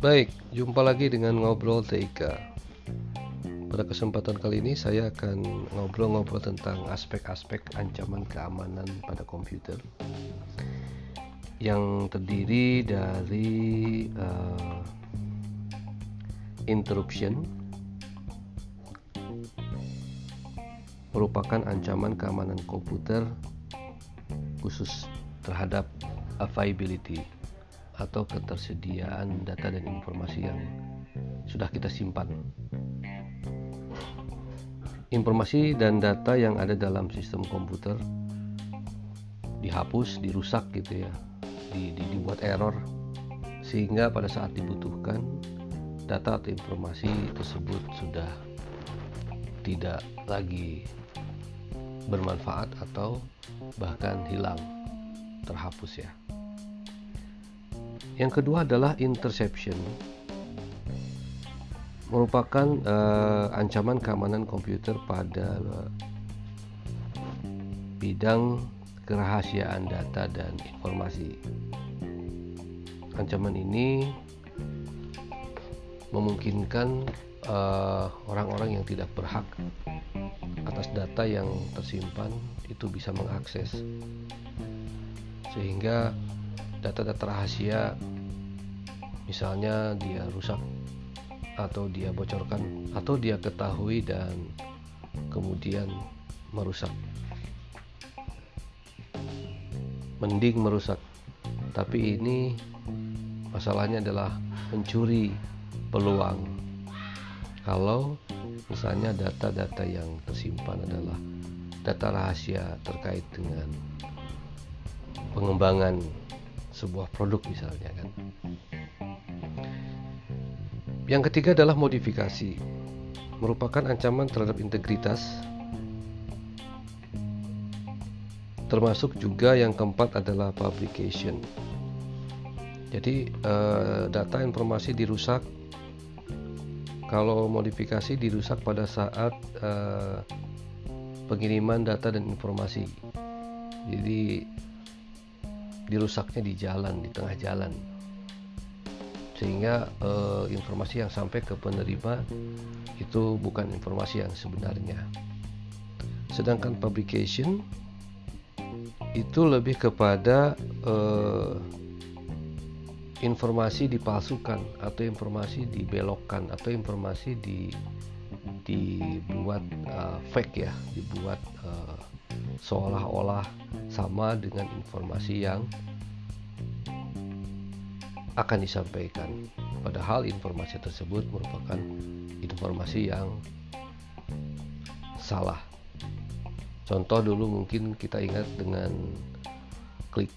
Baik, jumpa lagi dengan ngobrol TIK. Pada kesempatan kali ini saya akan ngobrol-ngobrol tentang aspek-aspek ancaman keamanan pada komputer yang terdiri dari uh, interruption merupakan ancaman keamanan komputer khusus terhadap availability atau ketersediaan data dan informasi yang sudah kita simpan. Informasi dan data yang ada dalam sistem komputer dihapus, dirusak gitu ya, di, di, dibuat error sehingga pada saat dibutuhkan data atau informasi tersebut sudah tidak lagi bermanfaat atau bahkan hilang terhapus ya. Yang kedua adalah interception. Merupakan uh, ancaman keamanan komputer pada uh, bidang kerahasiaan data dan informasi. Ancaman ini memungkinkan eh, orang-orang uh, yang tidak berhak atas data yang tersimpan itu bisa mengakses sehingga data-data rahasia misalnya dia rusak atau dia bocorkan atau dia ketahui dan kemudian merusak. Mending merusak. Tapi ini masalahnya adalah mencuri peluang. Kalau misalnya data-data yang tersimpan adalah data rahasia terkait dengan pengembangan sebuah produk misalnya kan. Yang ketiga adalah modifikasi. Merupakan ancaman terhadap integritas. Termasuk juga yang keempat adalah publication. Jadi eh, data informasi dirusak kalau modifikasi dirusak pada saat eh, pengiriman data dan informasi. Jadi dirusaknya di jalan di tengah jalan sehingga uh, informasi yang sampai ke penerima itu bukan informasi yang sebenarnya. Sedangkan publication itu lebih kepada uh, informasi dipalsukan atau informasi dibelokkan atau informasi di dibuat uh, fake ya dibuat uh, seolah-olah sama dengan informasi yang akan disampaikan. Padahal informasi tersebut merupakan informasi yang salah. Contoh dulu mungkin kita ingat dengan klik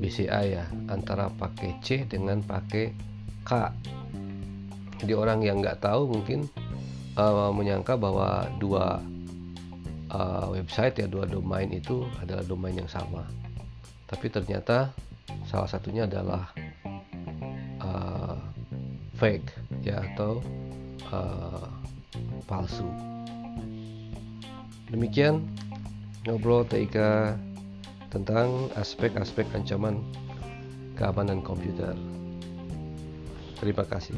BCA ya antara pakai C dengan pakai K. Jadi orang yang nggak tahu mungkin uh, menyangka bahwa dua uh, website ya dua domain itu adalah domain yang sama tapi ternyata salah satunya adalah fake ya atau uh, palsu. Demikian ngobrol TIK tentang aspek-aspek ancaman keamanan komputer. Terima kasih